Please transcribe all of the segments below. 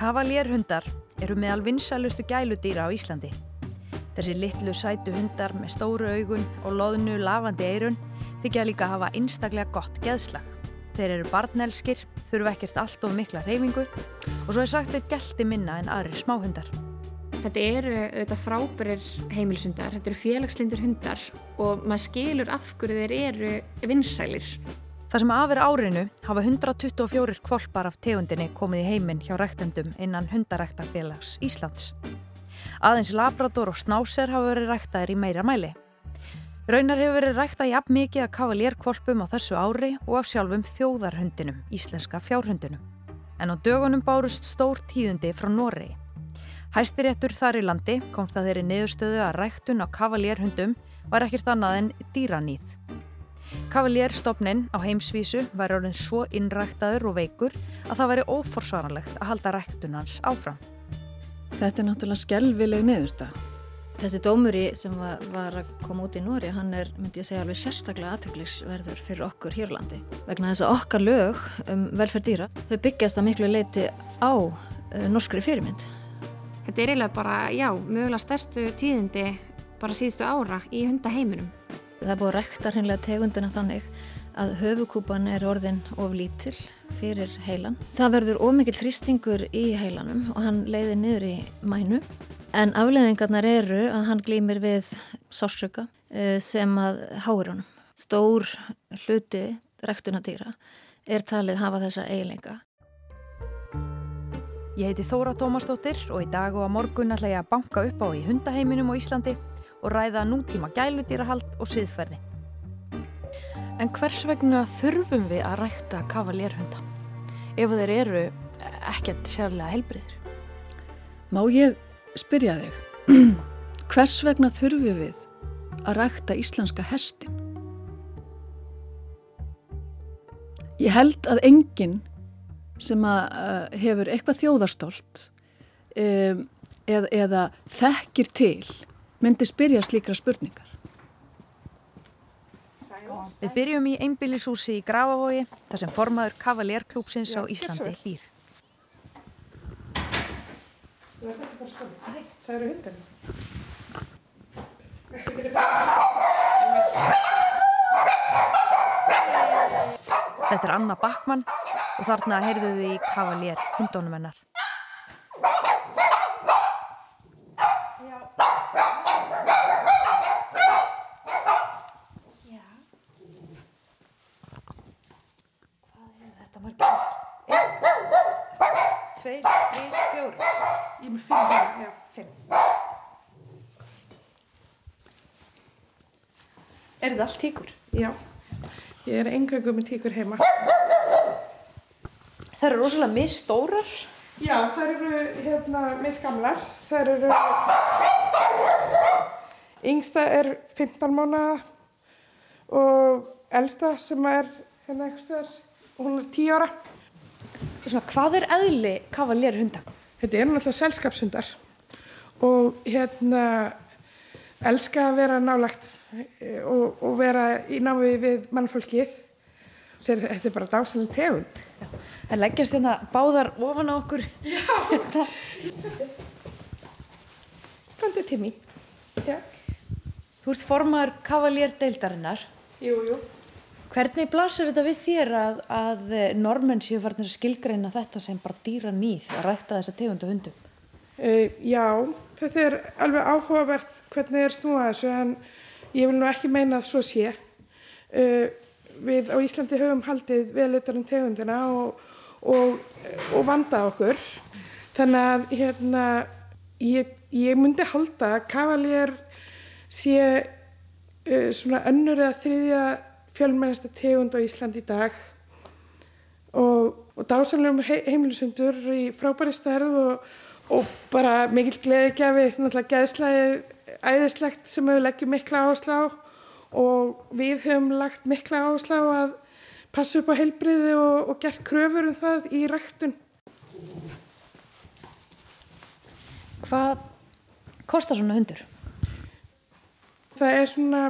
Kavalérhundar eru meðal vinsælustu gæludýra á Íslandi. Þessi litlu sætu hundar með stóru augun og loðnu lavandi eirun þykja líka að hafa einstaklega gott geðslag. Þeir eru barnelskir, þurfu ekkert allt of mikla reyfingu og svo er sagt þeir gelti minna en aðrir smáhundar. Þetta eru auðvitað frábærir heimilsundar, þetta eru félagslindir hundar og maður skilur af hverju þeir eru vinsælir. Það sem afir árinu hafa 124 kvolpar af tegundinni komið í heiminn hjá ræktendum innan hundaræktarfélags Íslands. Aðeins Labrador og Snáser hafa verið ræktaðir í meira mæli. Raunar hefur verið ræktað jafn mikið að kavalérkvolpum á þessu ári og af sjálfum þjóðarhundinum, íslenska fjárhundinum. En á dögunum bárust stór tíðundi frá Noregi. Hæstiréttur þar í landi komst að þeirri niðurstöðu að ræktun á kavalérhundum var ekkert annað en dýranýð. Kavalérstofnin á heimsvísu var orðin svo innræktaður og veikur að það væri óforsvaranlegt að halda ræktunans áfram. Þetta er náttúrulega skelvileg niðurstöð. Þessi dómuri sem var, að koma út í Nóri, hann er, myndi ég segja, alveg sérstaklega aðtöklisverður fyrir okkur Hjörlandi. Vegna þess að okkar lög um velferð dýra, þau byggjast að miklu leiti á uh, norskri fyrirmynd. Þetta er eiginlega bara, já, mögulega stærstu tíðindi bara síðustu ára í hundaheiminum. Það er búið að rekta hreinlega tegundina þannig að höfukúpan er orðin of lítil fyrir heilan. Það verður ómikið þrýstingur í heilanum og hann leiði niður í mænu. En afleðingarnar eru að hann glýmir við sársöka sem að háir honum. Stór hluti rektunadýra er talið hafa þessa eiginleika. Ég heiti Þóra Tómasdóttir og í dag og á morgun ætla ég að banka upp á í hundaheiminum á Íslandi og ræða nútíma gæludýrahald og siðferði. En hvers vegna þurfum við að rækta kavalérhunda ef þeir eru ekkert sérlega helbriðir? Má ég spyrja þig, hvers vegna þurfum við að rækta íslenska hestin? Ég held að enginn sem að, uh, hefur eitthvað þjóðarstólt um, eð, eða þekkir til myndi spyrja slíkra spurningar. Við byrjum í einbílisúsi í Grafavogi þar sem formaður kavalérklúpsins á Íslandi býr. Það eru hundarnir. Þetta er Anna Backmann og þarna heyrðu við í kavalér hundónum fjóri. Ég er með fimm, hérna, já, fimm. Er þetta allt tíkur? Já, ég er engöngu með tíkur heima. Það eru rosalega misstórar. Já, þær eru hérna misgamlar. Þær eru, yngsta er 15 mánuða og elsta sem er hérna eitthvað hún er 10 ára. Svona, hvað er eðli kavalérhunda? Þetta eru náttúrulega selskapshundar og hérna elska að vera nálagt og, og vera í námi við mannfólkið. Þeir, þetta er bara dásanlega tegund. Það leggjast hérna báðar ofan á okkur. Já. Komdu til mín. Já. Þú ert formaður kavalérdeildarinnar. Jú, jú. Hvernig blasir þetta við þér að, að normenn séu farnir að skilgreina þetta sem bara dýra nýð að rækta þessa tegundu hundum? Uh, já, þetta er alveg áhugavert hvernig er snúað þessu en ég vil nú ekki meina að svo sé. Uh, við á Íslandi höfum haldið viðlautar um tegundina og, og, og vanda okkur. Þannig að hérna, ég, ég myndi halda að kavalér sé uh, svona önnur eða þriðja fjölmennasta tegund á Ísland í dag og, og dásanlegum he heimilisundur í frábæri stærð og, og bara mikill gleðigjafi, náttúrulega geðslæði æðislegt sem við leggjum mikla áherslu á og við höfum lagt mikla áherslu á að passa upp á heilbriði og, og gert kröfur um það í ræktun. Hvað kostar svona hundur? Það er svona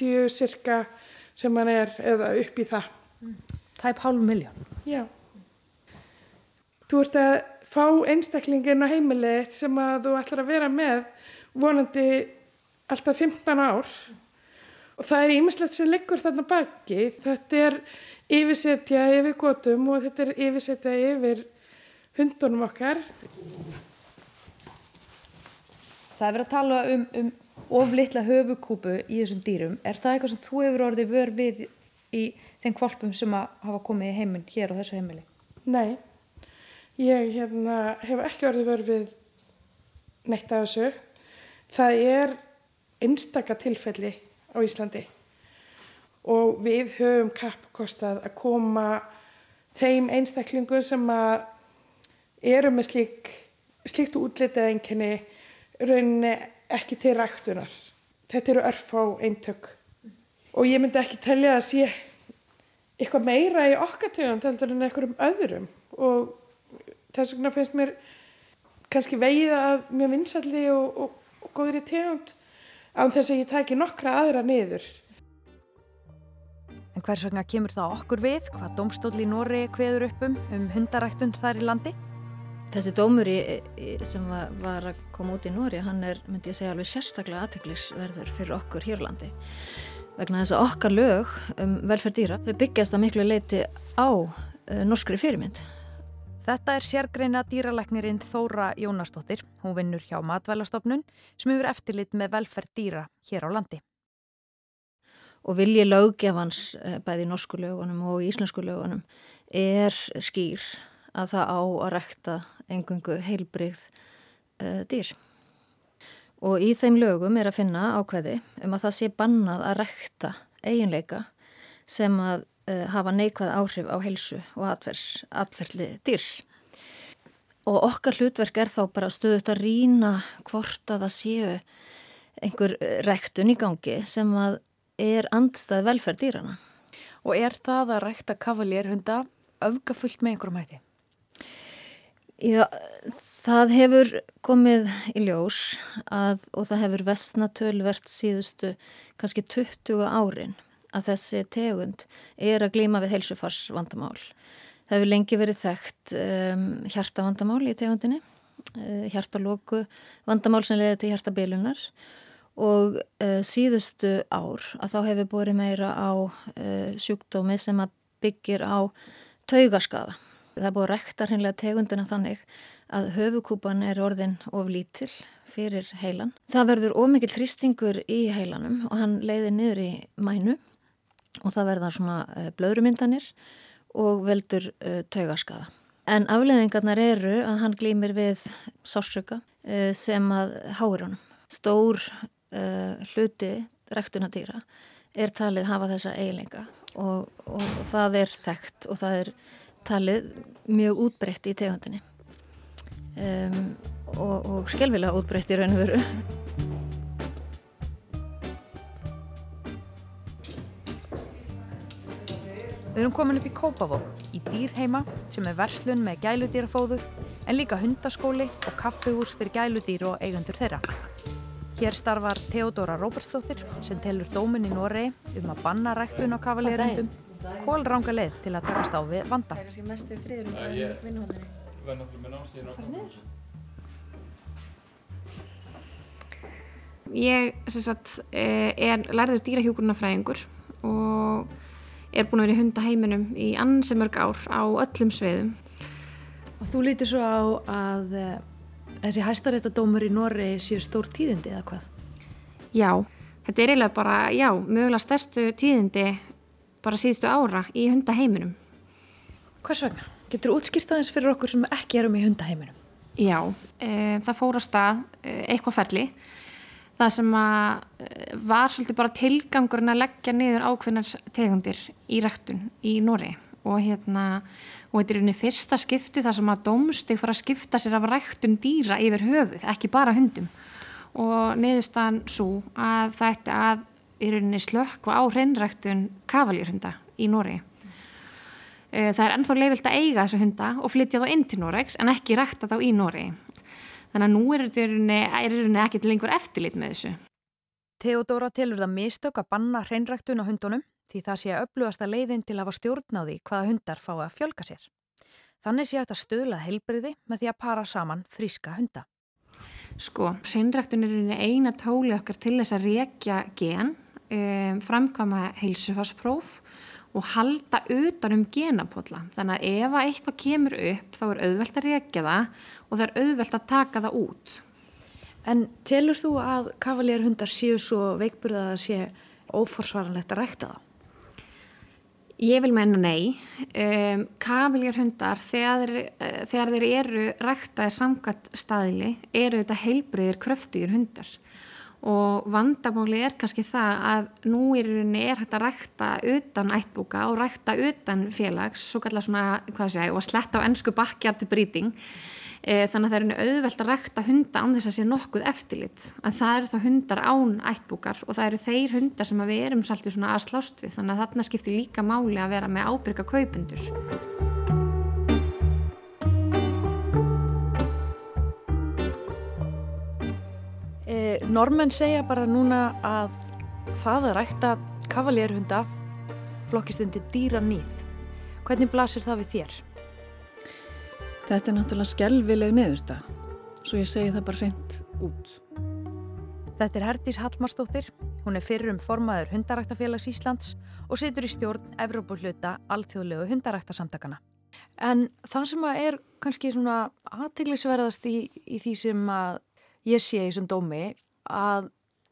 4,50 cirka sem hann er eða upp í það. Tæp hálf miljón. Já. þú ert að fá einstaklingin á heimilið sem að þú ætlar að vera með vonandi alltaf 15 ár og það er ímislegt sem liggur þarna baki þetta er yfirsetja yfir gotum og þetta er yfirsetja yfir hundunum okkar Það er verið að tala um, um oflittla höfukúpu í þessum dýrum. Er það eitthvað sem þú hefur orðið vör við í þeim kvalpum sem hafa komið í heiminn hér á þessu heimili? Nei, ég hérna, hef ekki orðið vör við neitt af þessu. Það er einstaka tilfelli á Íslandi og við höfum kappkostað að koma þeim einstaklingu sem að eru með slík, slíkt útlitið einkenni rauninni ekki til ræktunar. Þetta eru örf á eintök og ég myndi ekki telja að sé eitthvað meira í okkar tegund heldur en einhverjum öðrum og þess vegna finnst mér kannski veið að mjög vinsalli og, og, og góður í tegund án þess að ég tæki nokkra aðra niður. En hvers vegna kemur það okkur við hvað domstóll í Nóri kveður upp um um hundaræktund þar í landi? Þessi dómur í, sem var, að koma út í Nóri, hann er, myndi ég segja, alveg sérstaklega aðteglisverður fyrir okkur Hjörlandi. Vegna þess að okkar lög um velferð dýra, þau byggjast að miklu leiti á uh, norskri fyrirmynd. Þetta er sérgreina dýraleknirinn Þóra Jónastóttir. Hún vinnur hjá Matvælastofnun sem hefur eftirlit með velferð dýra hér á landi. Og vilji löggefans bæði í norsku lögunum og í íslensku lögunum er skýr að það á að rekta engungu heilbrið uh, dýr. Og í þeim lögum er að finna ákveði um að það sé bannað að rekta eiginleika sem að uh, hafa neikvæð áhrif á heilsu og atverðli dýrs. Og okkar hlutverk er þá bara stöðut að rína hvort að það séu einhver rektun í gangi sem að er andstað velferð dýrana. Og er það að rekta kavalérhunda öfgafullt með einhverjum hætti? Já, það hefur komið í ljós að, og það hefur vestnatölvert síðustu kannski 20 árin að þessi tegund er að glýma við heilsufarsvandamál. Það hefur lengi verið þekkt um, hjartavandamál í tegundinni, uh, hjartalóku vandamál sem leiði til hjartabilunar og uh, síðustu ár að þá hefur búið meira á uh, sjúkdómi sem að byggir á taugaskaða Það er búið að rekta hreinlega tegundina þannig að höfukúpan er orðin of lítil fyrir heilan. Það verður ómikið þrýstingur í heilanum og hann leiði niður í mænu og það verða svona eh, blöðrumyndanir og veldur uh, taugaskaða. En afleðingarnar eru að hann glýmir við sásöka uh, sem að háir honum. Stór hluti rektunadýra er talið hafa þessa eiginleika og, og, og það er þekkt og það er talið mjög útbreytt í tegundinni um, og, og skjálfilega útbreytt í raun og veru. Við erum komin upp í Kópavók, í dýrheima sem er verslun með gæludýrafóður en líka hundaskóli og kaffihús fyrir gæludýr og eigandur þeirra. Hér starfar Theodora Róbersdóttir sem telur dómin í Noregi um að banna ræktun á kavalérundum kólranga leið til að takast á við vanda. Það er kannski mestu friður um bara vinnuhóndinni. Verð náttúrulega með námstíðin á Farnir? Ég sem sagt, eh, er lærður dýrahjókunarfræðingur og er búin að vera í hundaheiminum í ansi mörg ár á öllum sveiðum. Og þú lítir svo á að uh, þessi hæstaréttadómur í Norri séu stór tíðindi eða hvað? Já, þetta er eiginlega bara, já, mögulega stærstu tíðindi bara síðustu ára í hundaheiminum. Hvers vegna? Getur þú útskýrt aðeins fyrir okkur sem ekki erum í hundaheiminum? Já, e, það fór á stað e, eitthvað ferli. Það sem að e, var svolítið bara tilgangurinn að leggja niður ákveðnar tegundir í rættun í Nóri og hérna, og þetta er unni fyrsta skipti þar sem að dómstig fara að skipta sér af rættun dýra yfir höfuð, ekki bara hundum og niðurstaðan svo að það ætti að í rauninni slökkva á hreinræktun kavalýrhunda í Nóri. Það er ennþá leifilt að eiga þessu hunda og flytja þá inn til Nóregs en ekki rækta þá í Nóri. Þannig að nú er þetta rauninni ekki lengur eftirlit með þessu. Theodora telur það mistök að banna hreinræktun á hundunum því það sé að upplugast að leiðin til að hafa stjórn á því hvaða hundar fá að fjölga sér. Þannig sé að stöðla heilbriði með því að para saman fríska hunda. Sko, hreinræktun er eina tóli okkar til þess að rekja gen, um, framkama heilsufarspróf og halda utan um genapotla. Þannig að ef að eitthvað kemur upp þá er auðvelt að rekja það og það er auðvelt að taka það út. En telur þú að kavalérhundar séu svo veikburða að sé óforsvaranlegt að rækta það? Ég vil menna nei. Um, Kaviljárhundar, þegar, uh, þegar þeir eru ræktaði samkvæmt staðili, eru þetta heilbreyðir kröftugir hundar. Og vandamáli er kannski það að nú í rauninni er hægt að rækta utan ættbúka og rækta utan félags, svo kallar svona, hvað sé ég, og að sletta á ennsku bakkjarti brýting. E, þannig að það eru auðvelt að rekta hunda án þess að sé nokkuð eftirlit. En það eru þá hundar án ættbúkar og það eru þeir hundar sem við erum svolítið svona að slást við. Þannig að þarna skiptir líka máli að vera með ábyrga kaupundur Normenn segja bara núna að það að rækta kavalérhunda flokkist undir dýra nýð hvernig blasir það við þér? Þetta er náttúrulega skelvileg neðusta, svo ég segi það bara hreint út. Þetta er Herdís Hallmarsdóttir, hún er fyrrum formaður Hundaræktafélags Íslands og situr í stjórn Evrópuhluta alþjóðlegu hundaræktasamtakana. En það sem er kannski svona aðteglisverðast í, í því sem að ég sé í svon dómi að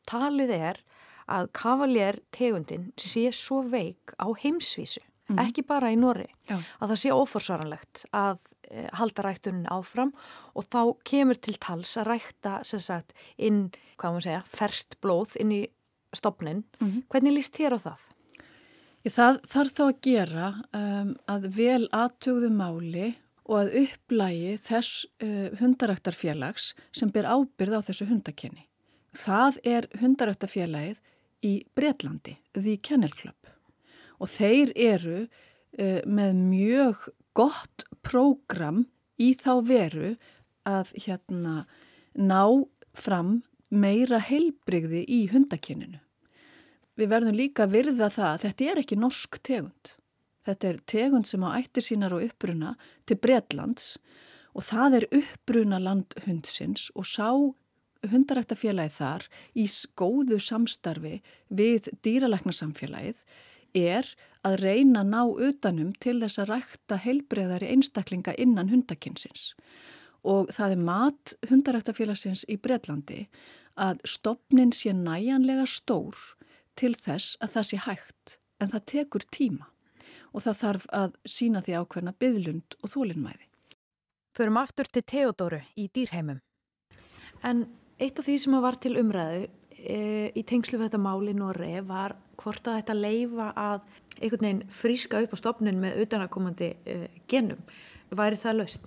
talið er að kavaljer tegundin sé svo veik á heimsvísu mm. ekki bara í Nóri, að það sé óforsvaranlegt að e, halda ræktunin áfram og þá kemur til tals að rækta sagt, inn, hvað maður segja, ferst blóð inn í stopnin. Mm. Hvernig líst þér á það? Það þarf þá að gera um, að vel aðtugðu máli og að upplægi þess uh, hundaræktarfélags sem ber ábyrð á þessu hundakenni. Það er hundaræktarfélagið í Breitlandi, The Kennel Club og þeir eru uh, með mjög gott prógram í þá veru að hérna ná fram meira heilbrigði í hundakinninu. Við verðum líka að virða það að þetta er ekki norsk tegund. Þetta er tegund sem á ættir sínar og uppruna til Breitlands og það er uppruna landhundsins og sá hundaræktafélagi þar í góðu samstarfi við dýralæknarsamfélagið er að reyna að ná utanum til þess að rækta heilbreyðari einstaklinga innan hundakinsins. Og það er mat hundaræktafélagsins í Breitlandi að stopnin sé næjanlega stór til þess að það sé hægt en það tekur tíma og það þarf að sína því ákveðna byðlund og þólinnmæði. Förum aftur til Theodóru í dýrheimum. En eitt af því sem var til umræðu e, í tengslu við þetta máli Norri var hvort að þetta leifa að einhvern veginn fríska upp á stopnin með utanakomandi e, genum. Væri það laust?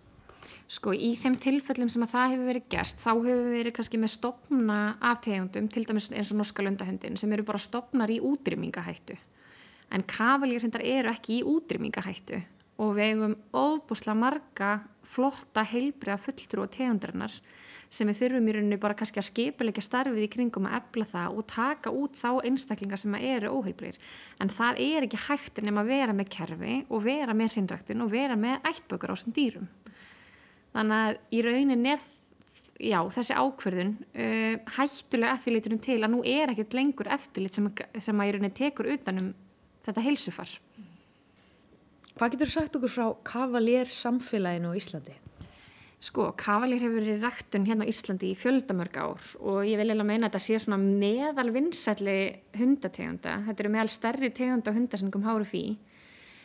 Sko í þeim tilfellum sem að það hefur verið gerst þá hefur verið kannski með stopna aftegundum til dæmis eins og norska löndahundin sem eru bara stopnar í útrýmingahættu. En kavalýrhundar eru ekki í útrýmingahættu og við hefum óbúslega marga flotta heilbriða fulltrú og tegundarinnar sem við þurfum í rauninu bara kannski að skipilegja starfið í kringum að ebla það og taka út þá einstaklingar sem eru óheilbrýr. En það er ekki hægt nema að vera með kerfi og vera með hrindræktin og vera með ættbökur á þessum dýrum. Þannig að í raunin er já, þessi ákverðun uh, hættulega eftirlitunum til að nú er ekkert lengur eftirlit sem, sem að í raunin tekur utanum þetta heilsufar. Hvað getur sagt okkur frá kavalér samfélaginu á Íslandi? Sko, kavalir hefur verið ræktun hérna á Íslandi í fjöldamörg ár og ég vil eða meina að þetta sé svona meðal vinsætli hundategunda. Þetta eru meðal stærri tegunda kom háru fí.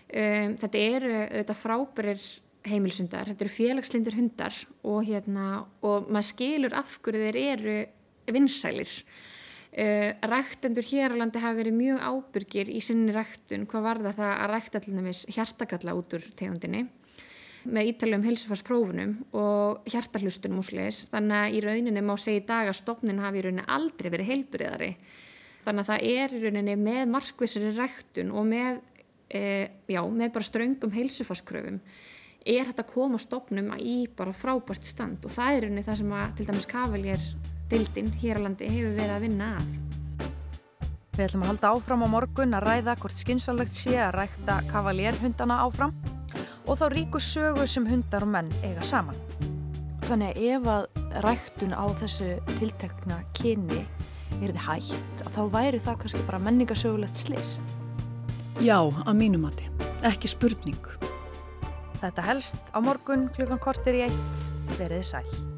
Um, þetta eru auðvitað frábærir heimilsundar, þetta eru félagslindir hundar og, hérna, og maður skilur af hverju þeir eru vinsælir. Uh, ræktendur hér á landi hafa verið mjög ábyrgir í sinni ræktun hvað var það að rækta dæmis hjartakalla út úr tegundinni með ítalegum helsufarsprófunum og hjartarhlustunum úsleis þannig að í rauninni má segja í dag að stopnin hafi í rauninni aldrei verið heilbriðari þannig að það er í rauninni með markvisari ræktun og með, e, já, með bara ströngum helsufarskröfum er hægt að koma stopnum í bara frábært stand. Og það er rauninni það sem að til dæmis kavaljer dildin hér á landi hefur verið að vinna að Við ætlum að halda áfram á morgun að ræða hvort skynsalegt sé að rækta kavaljerhundana áfram og þá ríku sögu sem hundar og menn eiga saman. Þannig að ef að ræktun á þessu tiltekna kyni er þið hægt, þá væri það kannski bara menningasögulegt slis. Já, að mínumati. Ekki spurning. Þetta helst á morgun klukkan kortir í eitt. Verið sæl.